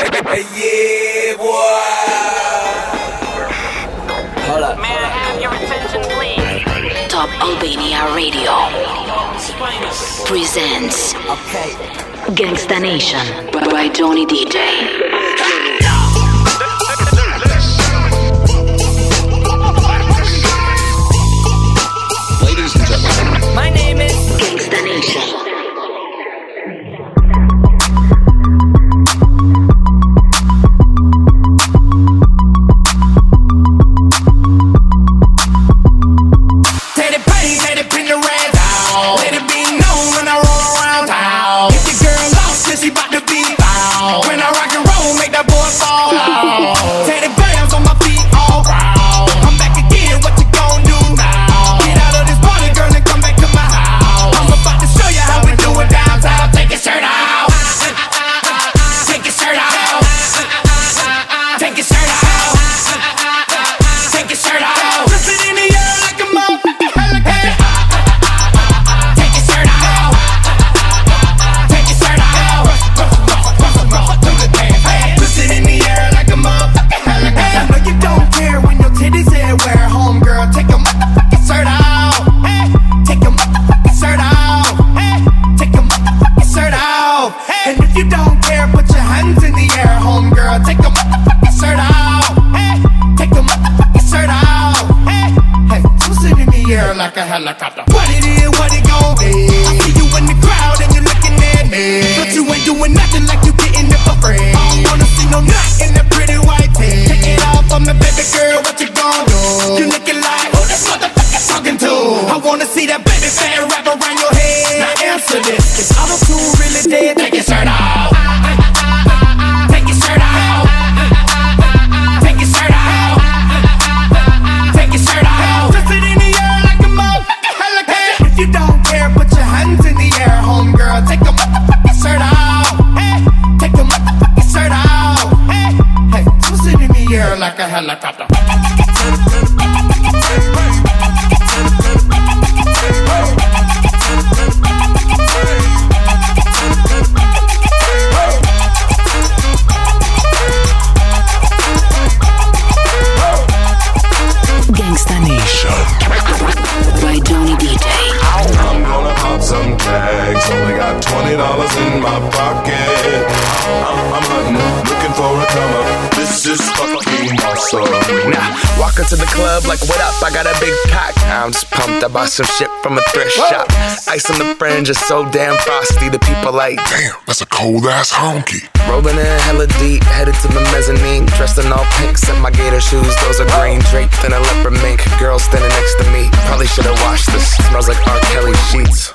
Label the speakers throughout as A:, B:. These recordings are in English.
A: yeah, boy. Hold up.
B: May I have your attention, please?
C: Top Albania Radio presents
A: Okay.
C: Gangsta Nation by Johnny DJ.
D: Ladies and gentlemen,
B: My name is.
C: Gangsta Nation.
E: Like like a helicopter.
F: Walk into the club like, what up? I got a big cock. I'm just pumped. I bought some shit from a thrift shop. Ice on the fringe is so damn frosty. The people like,
D: damn, that's a cold ass honky.
F: rolling in hella deep, headed to the mezzanine. Dressed in all pink, set my gator shoes. Those are green, draped in a leopard mink. Girl standing next to me. Probably should've washed this. Smells like R. Kelly sheets.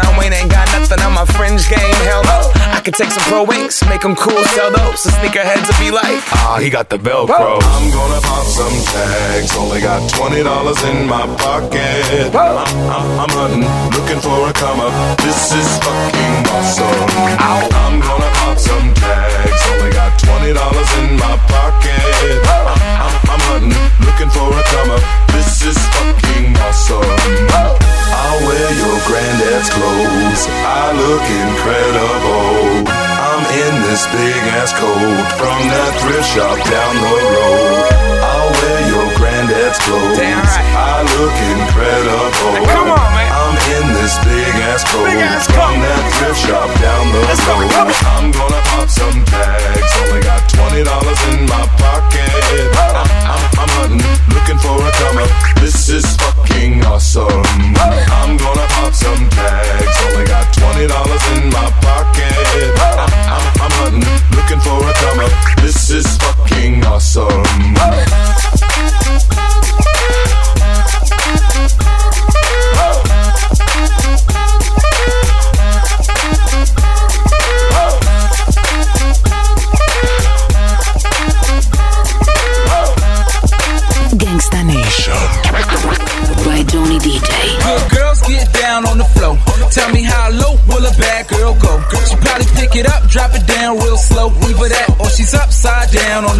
F: Wayne ain't got nothing on my fringe game. Hell no. I could take some pro wings, make them cool, sell those. The sneakerheads will be like, ah, he got the Velcro.
G: I'm gonna pop some tags. Only got twenty dollars in my pocket. I'm, I'm, I'm hunting, looking for a come up. This is fucking awesome. I'm gonna pop some tags. Only got twenty dollars in my pocket. I'm, I'm, I'm hunting, looking for a come up. This is fucking awesome. I'll wear your granddad's clothes. I look incredible. I'm in this big ass coat from that thrift shop down the road. I'll wear your granddad's clothes.
F: Damn right.
G: I look incredible.
F: Now come on, man.
G: I'm in this big ass coat
F: Big ass
G: from
F: coat.
G: that thrift shop down the
F: Let's go,
G: road.
F: go.
G: I'm gonna pop some tags. Only got twenty dollars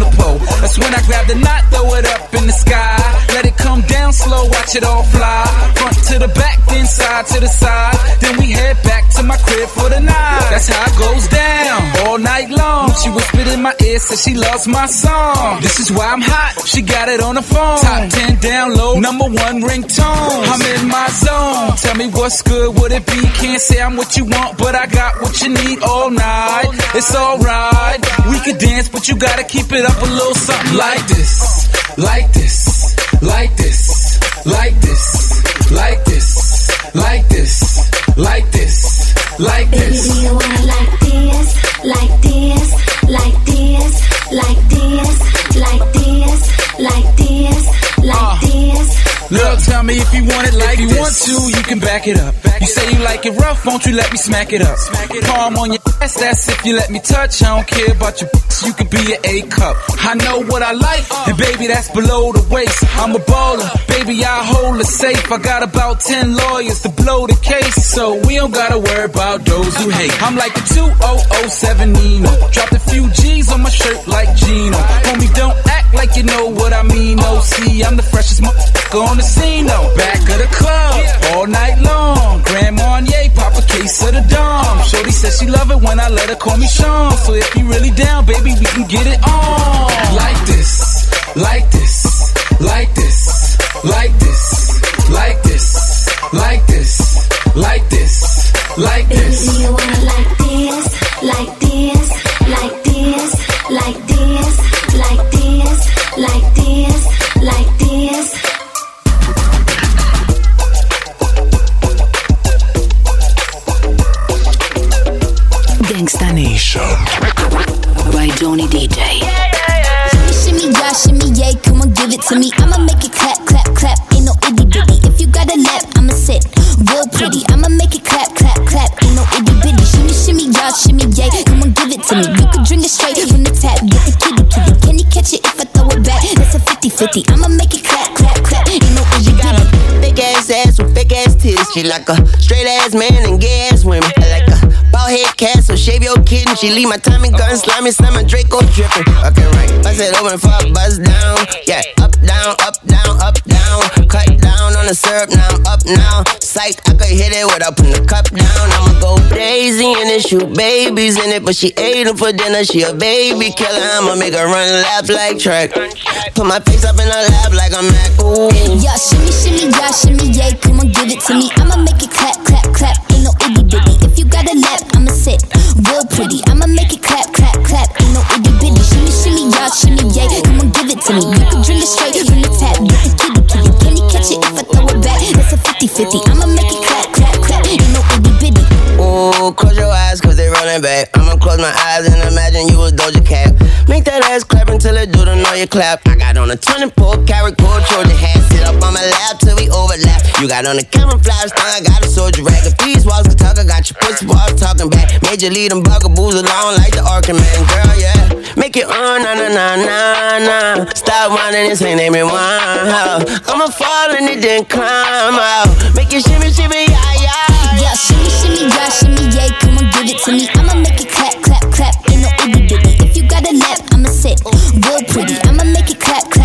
A: the pole. That's when I grab the knot, throw it up in the sky. Let it come down slow, watch it all fly. Front to the back, then side to the side. Then we head back to my crib for the night. That's how it goes down all night long. She whispered in my ear, said she loves my song. This is why I'm hot. She got it on the phone. Top 10 download, number one ringtone. I'm in my zone. Tell me what's good, would it be? Can't say I'm what you want, but I got what you need all night. It's alright. We could dance, but you gotta keep it up a little something like this. Like this. Like this. Like this. Like this. Like this. Like this. Like this.
H: Baby, do you wanna like this, like this, like this, like this, like this, this?
A: Look, tell me if you want it like If you want to, you can back it up. You say you like it rough, won't you let me smack it up? Smack it Palm on your ass, that's if you let me touch. I don't care about your you can be an A cup. I know what I like, uh. and baby, that's below the waist. I'm a baller, baby, I hold it safe. I got about 10 lawyers to blow the case, so we don't gotta worry about those who hate. I'm like a 2007 Nino. Dropped a few G's on my shirt like Gino. Homie, don't act like you know what I mean. Oh, see, I'm the freshest motherfucker on the though. Back of the club, all night long. Grand Marnier, pop a case of the Dom. Shorty says she love it when I let her call me Sean. So if you really down, baby, we can get it on. Like this, like this,
I: 50 50. I'ma make it clap, clap, clap, ain't no got a
J: Big ass ass with big ass titties. She like a straight ass man and gay ass women. I like a bald head cat, so shave your kitten. She leave my Tommy gun slimy, slimy Draco dripping. Okay, right. Bust it open a buzz down. Yeah, up, down, up, down. On the syrup, now I'm up now. Psych, I could hit it without putting the cup down. I'ma go crazy and then shoot babies in it. But she ate them for dinner, she a baby killer. I'ma make her run laps like track. Put my face up in her lap like I'm Mac. Ooh.
I: Yeah, shimmy, shimmy, yeah, shimmy, yay, come on, give it to me. I'ma make it clap, clap, clap, ain't no itty bitty. If you got a lap, I'ma sit real pretty. I'ma make it clap, clap, clap, ain't no itty bitty. Shimmy, shimmy, yeah, shimmy, yay, come on, give it to me. You can drink it straight from the tap, 50 50. I'ma make it clap, clap, clap, ain't no itty bitty.
J: Ooh, close your eyes cause they rolling back. I'ma close my eyes and imagine you was Doja Cat. Make that ass clap until it do the know you clap. I got on a 24 karat gold Trojan hat. Sit up on my lap till we overlap. You got on a camouflage thing, I got a soldier rag. If these walls can talk, I got your pussy walls talking back. You lead them bugaboos along like the Arkham man, girl, yeah. Make it on, na na na na na. Stop whining, this ain't name it one. I'ma fall and it then climb out. Make it shimmy, shimmy, yeah, yeah.
I: Yeah, shimmy, shimmy, yeah, shimmy, yay, come on, give it to me. I'ma make it clap, clap, clap, no itty bitty. If you got a lap, I'ma sit real pretty. I'ma make it clap, clap,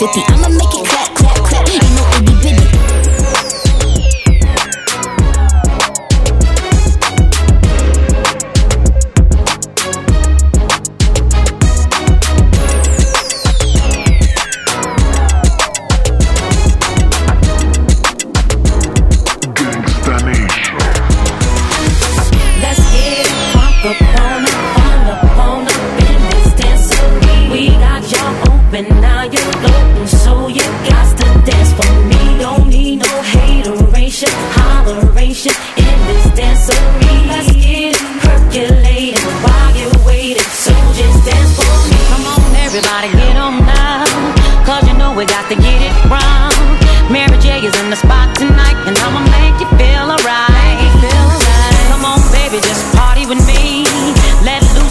I: That's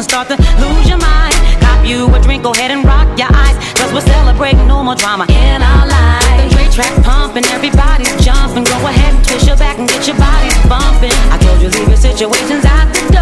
K: and start to lose your mind. Cop you a drink, go ahead and rock your eyes. Cause we're celebrating no more drama in our lives. The Dre tracks pumping, everybody's jumping. Go ahead and twist your back and get your bodies bumping. I told you leave your situations
L: out
M: the
N: door.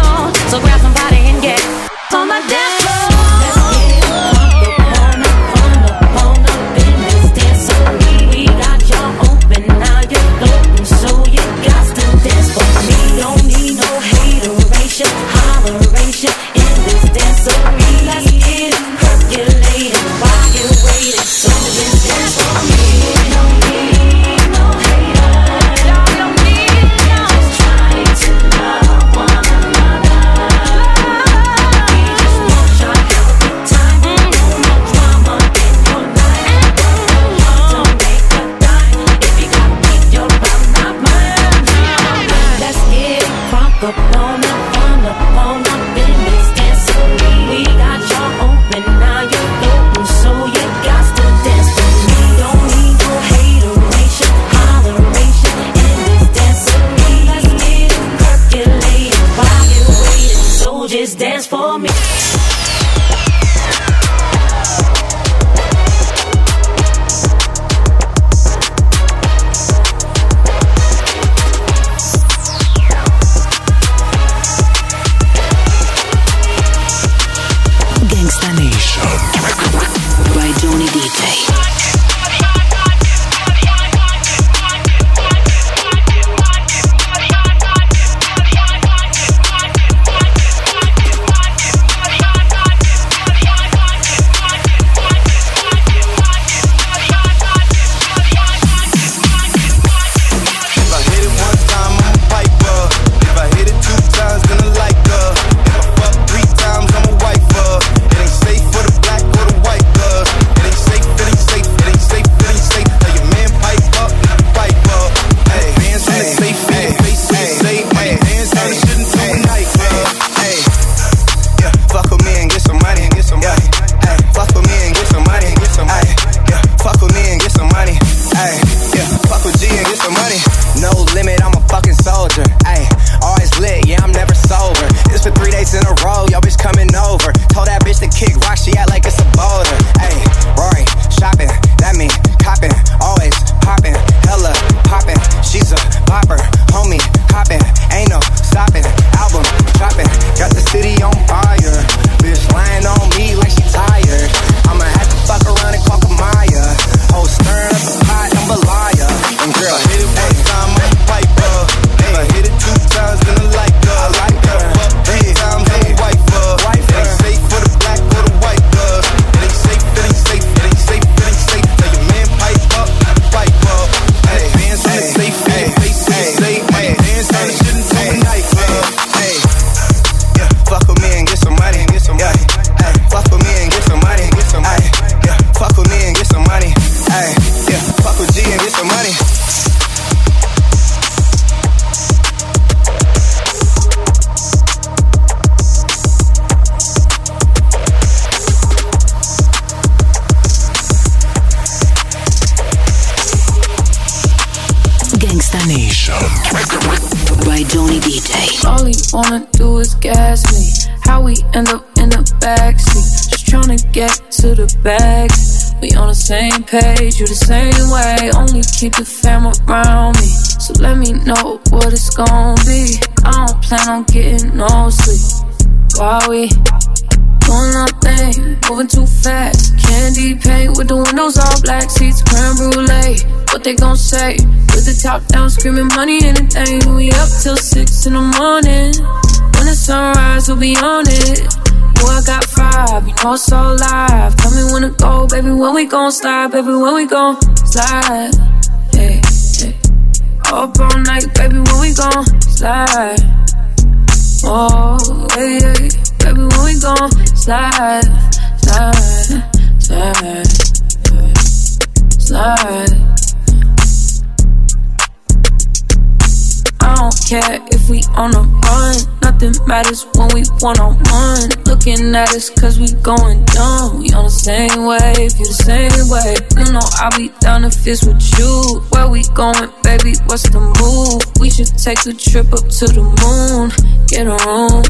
N: Page, you the same way. Only keep the fam around me. So let me know what it's gonna be. I don't plan on getting no sleep. While we doing our thing, moving too fast. Candy paint with the windows all black, seats creme brulee. What they gon' say?
O: With the top down, screaming money, anything. We up till six in the morning. When the sunrise, we'll be on it. I got five, you know it's all live. Tell me when to go, baby, when we gon' slide, baby, when we gon' slide. Hey, hey. Up all night, baby, when we gon' slide. Oh, hey, hey. Baby, when we gon' slide, slide, slide, slide. I don't care if we on a run. Nothing matters when we one on one. Looking at us cause we going dumb. We on the same wave, you the same way. You know I'll be down if it's with you. Where we going, baby? What's the move? We should take a trip up to the moon. Get a room.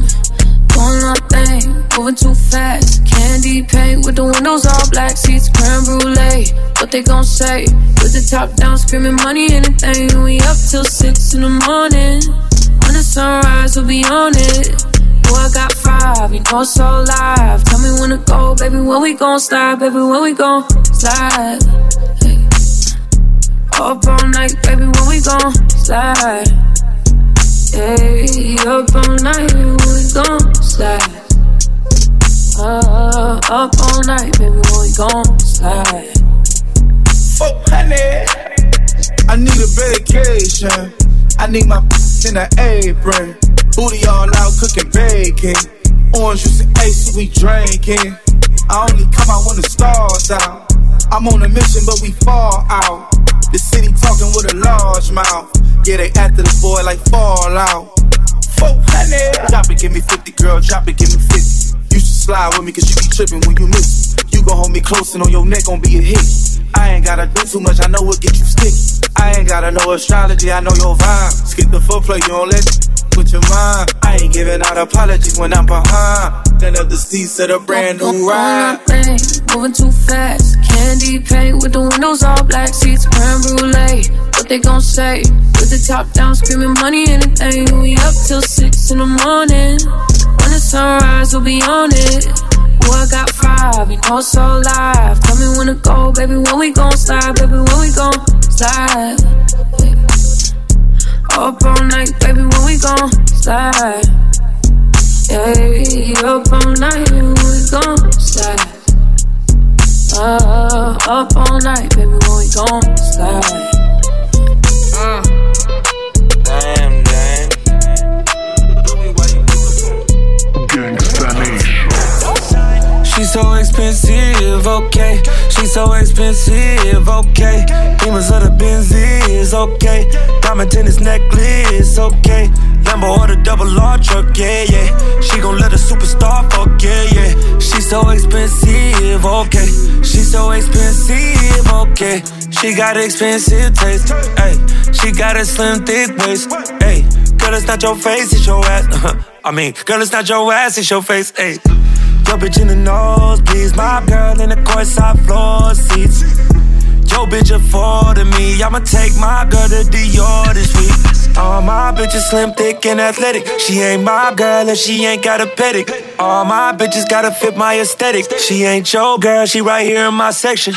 O: Doing our thing, moving too fast. Candy paint with the windows all black, seats creme brulee. What they gon' say? With the top down, screaming money, anything. We up till six in the morning. When the sunrise, we'll be on it. Boy, I got five, you know all live. Tell me when to go, baby, when we gon' slide, baby, when we gon' slide. Hey. Up all night, baby, when we gon' slide. Hey, up all night, we gon' slide. Uh, up all night, baby, when we gon' slide.
P: Oh, honey, I need a vacation. Need my in an apron. Booty all out cooking bacon. Orange juice and ace, we drinking. I only come out when the stars out. I'm on a mission, but we fall out. The city talking with a large mouth. Yeah, they after the boy like Fallout. 400. Drop it, give me 50, girl. Drop it, give me 50. You should slide with me, cause you be tripping when you miss. You gon' hold me close and on your neck gon' be a hit. I ain't gotta do too much, I know what get you sticky. I ain't gotta know astrology, I know your vibe. Skip the foreplay, you don't let it put your mind. I ain't giving out apologies when I'm behind. Then up the seats of the brand new ride.
O: Thing, moving too fast. Candy paint with the windows all black, seats creme brulee. What they gon' say? With the top down, screaming money, anything. We up till six in the morning. When the sunrise, we'll be on it. Boy, I got five, you know it's all live. Tell me when to go, baby, when we gon' slide, baby, when we gon' slide. Up all night, baby, when we gon' slide. Yeah, up all night, when we gon' slide. Uh, up all night, baby, when we gon' slide.
Q: She's so expensive, okay. She's so expensive, okay. Demons of the Benzies, okay. Diamond tennis necklace, okay. Lambo or the double R truck, yeah, yeah. She gon' let a superstar fuck, yeah, yeah. She's so expensive, okay. She's so expensive, okay. She got expensive taste, hey. She got a slim, thick waist, hey. Girl, it's not your face, it's your ass. I mean, girl, it's not your ass, it's your face, hey. Yo, bitch in the nosebleeds, my girl in the courtside floor seats. Yo, bitch afforded me, I'ma take my girl to Dior this week. All my bitches slim, thick, and athletic. She ain't my girl and she ain't got a pedic. All my bitches gotta fit my aesthetic. She ain't your girl, she right here in my section.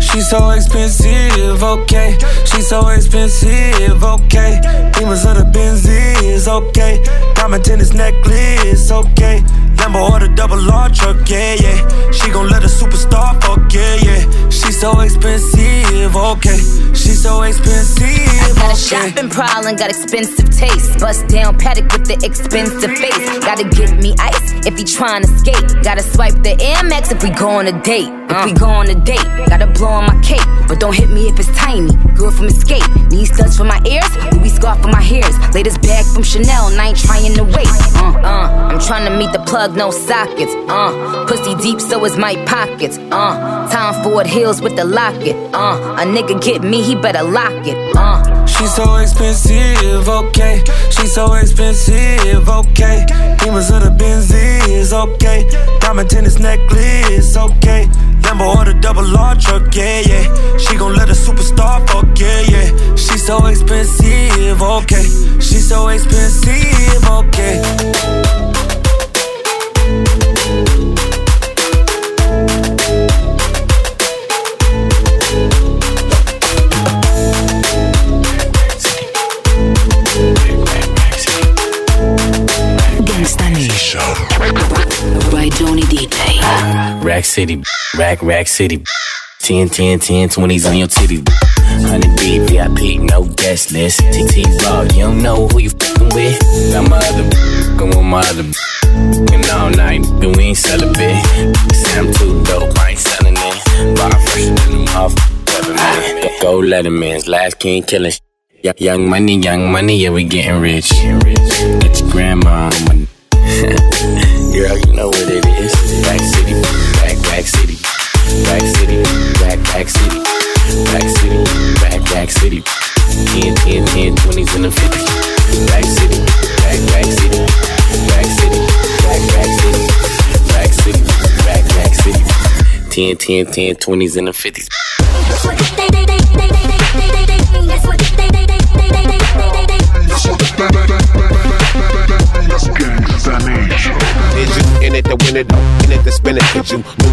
Q: She's so expensive, okay. She's so expensive, okay. Demons of the Benzies, okay. Diamond tennis necklace, okay. Lambo or the double R truck, yeah, yeah. She gon' let a superstar fuck, yeah, yeah. She's so expensive, okay. She's so expensive,
R: Got a shopping problem, got expensive taste. Bust down Patek with the expensive face. Gotta get me ice if he tryna skate. Gotta swipe the Air Max if we go on a date. If we go on a date, gotta blow on my cape. But don't hit me if it's tiny. Girl from Escape. Need studs for my ears, Louis scarf for my hairs. Latest bag from Chanel, and I ain't trying to wait. Uh, uh, I'm trying to meet the plug, no sockets. Uh, pussy deep, so is my pockets. Uh, time Ford heels with the locket. Uh, a nigga get me, he better lock it. Uh.
Q: She's so expensive, okay. She's so expensive, okay. Demons of the Benzies, okay. Diamond tennis necklace, okay. Lambo or the double R truck, yeah, yeah. She gon' let a superstar fuck, yeah, yeah. She's so expensive, okay. She's so expensive, okay.
S: City, rack, rack city. 10, 10, 10, 20s on your titty. 100 deep, VIP, no guest list. TT Raw, you don't know who you fucking with. Got my other, go with my other. And all night, we ain't celibate. Say I'm too dope, I ain't selling it. Bar fresher than the motherfucker. Go, go Letterman's last king killing. Young money, young money, yeah, we getting rich. Get your grandma on my Girl, you know what it is. Back city, back, city. Back city, back, back city. Back city, back, back city. 10, 10, 10, 20s and the 50s. Back city, back, back city. Back city, back, back city. Back city, back, back city. 10, 10, 10, 20s and the 50s.
T: Did you in it to win it? In it to spin it? Did you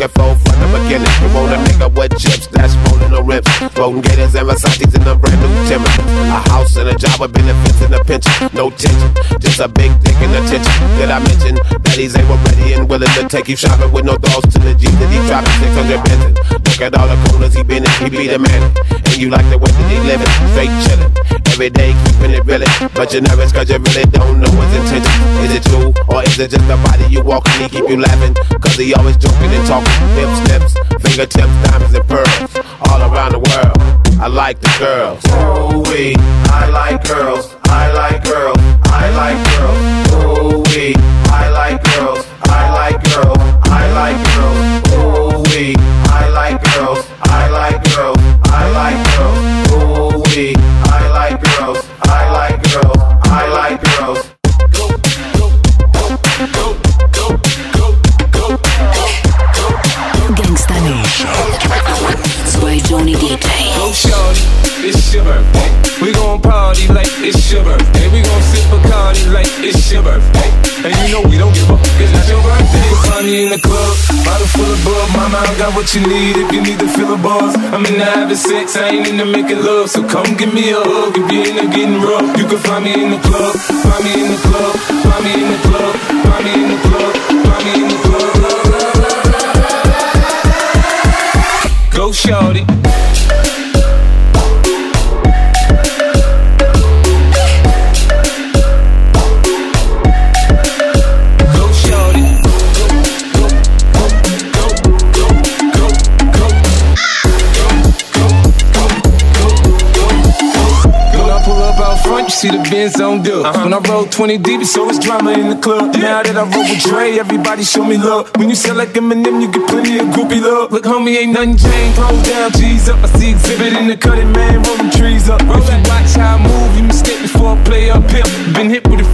T: looking for from the beginning? You want a nigga with chips that's rolling no rips, floating gators and Versace's in a brand new Timber. A house and a job with benefits and a pension, no tension, just a big dick and attention. Did I mention that he's able, ready, and willing to take you shopping with no thoughts to the G that he dropping 600 Benson? At all the corners he been in, he be the man, and you like the way that he living, straight chillin'. Every day keeping it real, but you're nervous cause you really don't know his intention. Is it true or is it just the body you walk and he keep you laughing? Cause he always joking and talking. Hips, lips, fingertips, diamonds and pearls. All around the world. I like the girls. Ooh wee, I like girls. I like girls. I like girls. Ooh wee, I like I like girls. Ooh wee, I like girls. I like girls. I like girls.
C: Gangsta Nation. By Johnny DJ.
U: Go shorty, it's your birthday. We gon' party like it's your birthday. We gon' sip Bacardi like it's your birthday. And you know we don't give a fuck, it's your birthday. Me in the club, bottle full of bug. Mama, I got what you need if you need to fill a buzz. I'm in the having sex, I ain't into making love. So come give me a hug if you into getting rough. You can find me in the club, find me in the club, find me in the club, find me in the club, find me in the club. Go shorty. Benz on dub. Uh-huh. When I roll 20 deep, so it's drama in the club. Now that I roll with Dre, everybody show me love. When you sell like Eminem, you get plenty of groupie love. Look, homie, ain't nothing changed. Roll down, G's up. I see exhibit in the cutting, man, rolling trees up. If you watch how I move, you mistake before I play up pimp. Been hit with a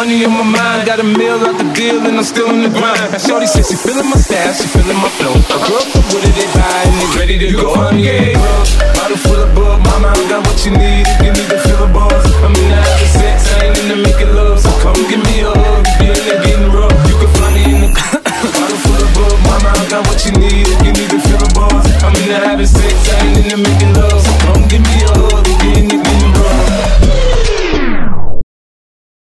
U: money on my mind, got a meal out the deal, and I'm still in the grind. Now, Shorty says she feeling my style, she feeling my flow. A girl from what did they buy, and they ready to go. I'm yeah, club, bottle full of bug. Mama, I got what you need you need to feel a buzz. I'm in the having sex, I ain't into making love, so come give me a hug. You in there getting rough, you can find me in the bottle full of bug. Mama, I got what you need you need to feel a buzz. I'm in the having sex, I ain't into making love, so come give me a hug.